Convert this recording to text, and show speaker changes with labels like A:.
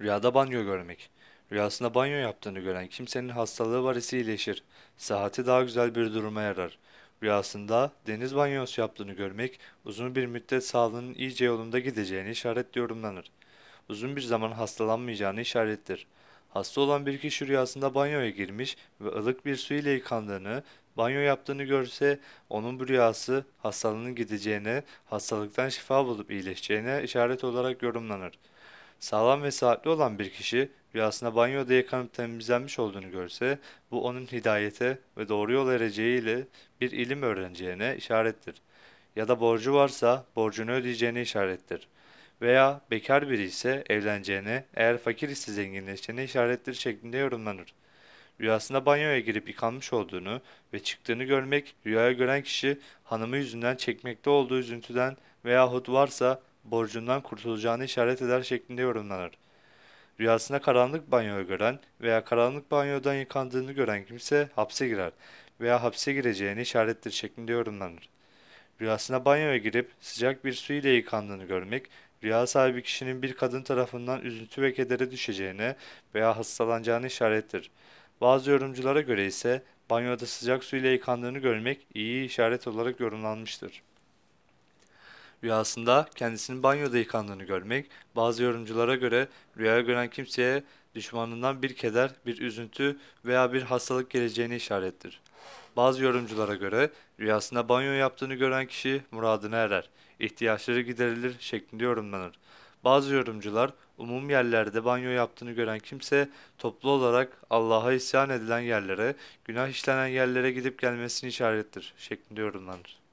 A: Rüyada banyo görmek. Rüyasında banyo yaptığını gören kimsenin hastalığı varisi iyileşir. Sıhhati daha güzel bir duruma yarar. Rüyasında deniz banyosu yaptığını görmek uzun bir müddet sağlığının iyice yolunda gideceğini işaretli yorumlanır. Uzun bir zaman hastalanmayacağını işarettir. Hasta olan bir kişi rüyasında banyoya girmiş ve ılık bir su ile yıkandığını, banyo yaptığını görse onun bu rüyası hastalığının gideceğine, hastalıktan şifa bulup iyileşeceğine işaret olarak yorumlanır. Sağlam ve sıhhatli olan bir kişi rüyasında banyoda yıkanıp temizlenmiş olduğunu görse bu onun hidayete ve doğru yol ereceğiyle bir ilim öğreneceğine işarettir. Ya da borcu varsa borcunu ödeyeceğine işarettir. Veya bekar biri ise evleneceğine, eğer fakir ise zenginleşeceğine işarettir şeklinde yorumlanır. Rüyasında banyoya girip yıkanmış olduğunu ve çıktığını görmek, rüyaya gören kişi hanımı yüzünden çekmekte olduğu üzüntüden veyahut varsa borcundan kurtulacağını işaret eder şeklinde yorumlanır. Rüyasında karanlık banyoyu gören veya karanlık banyodan yıkandığını gören kimse hapse girer veya hapse gireceğini işarettir şeklinde yorumlanır. Rüyasına banyoya girip sıcak bir su ile yıkandığını görmek, rüya sahibi kişinin bir kadın tarafından üzüntü ve kedere düşeceğine veya hastalanacağını işarettir. Bazı yorumculara göre ise banyoda sıcak su ile yıkandığını görmek iyi işaret olarak yorumlanmıştır. Rüyasında kendisinin banyoda yıkandığını görmek, bazı yorumculara göre rüyaya gören kimseye düşmanından bir keder, bir üzüntü veya bir hastalık geleceğini işarettir. Bazı yorumculara göre rüyasında banyo yaptığını gören kişi muradına erer, ihtiyaçları giderilir şeklinde yorumlanır. Bazı yorumcular umum yerlerde banyo yaptığını gören kimse toplu olarak Allah'a isyan edilen yerlere, günah işlenen yerlere gidip gelmesini işarettir şeklinde yorumlanır.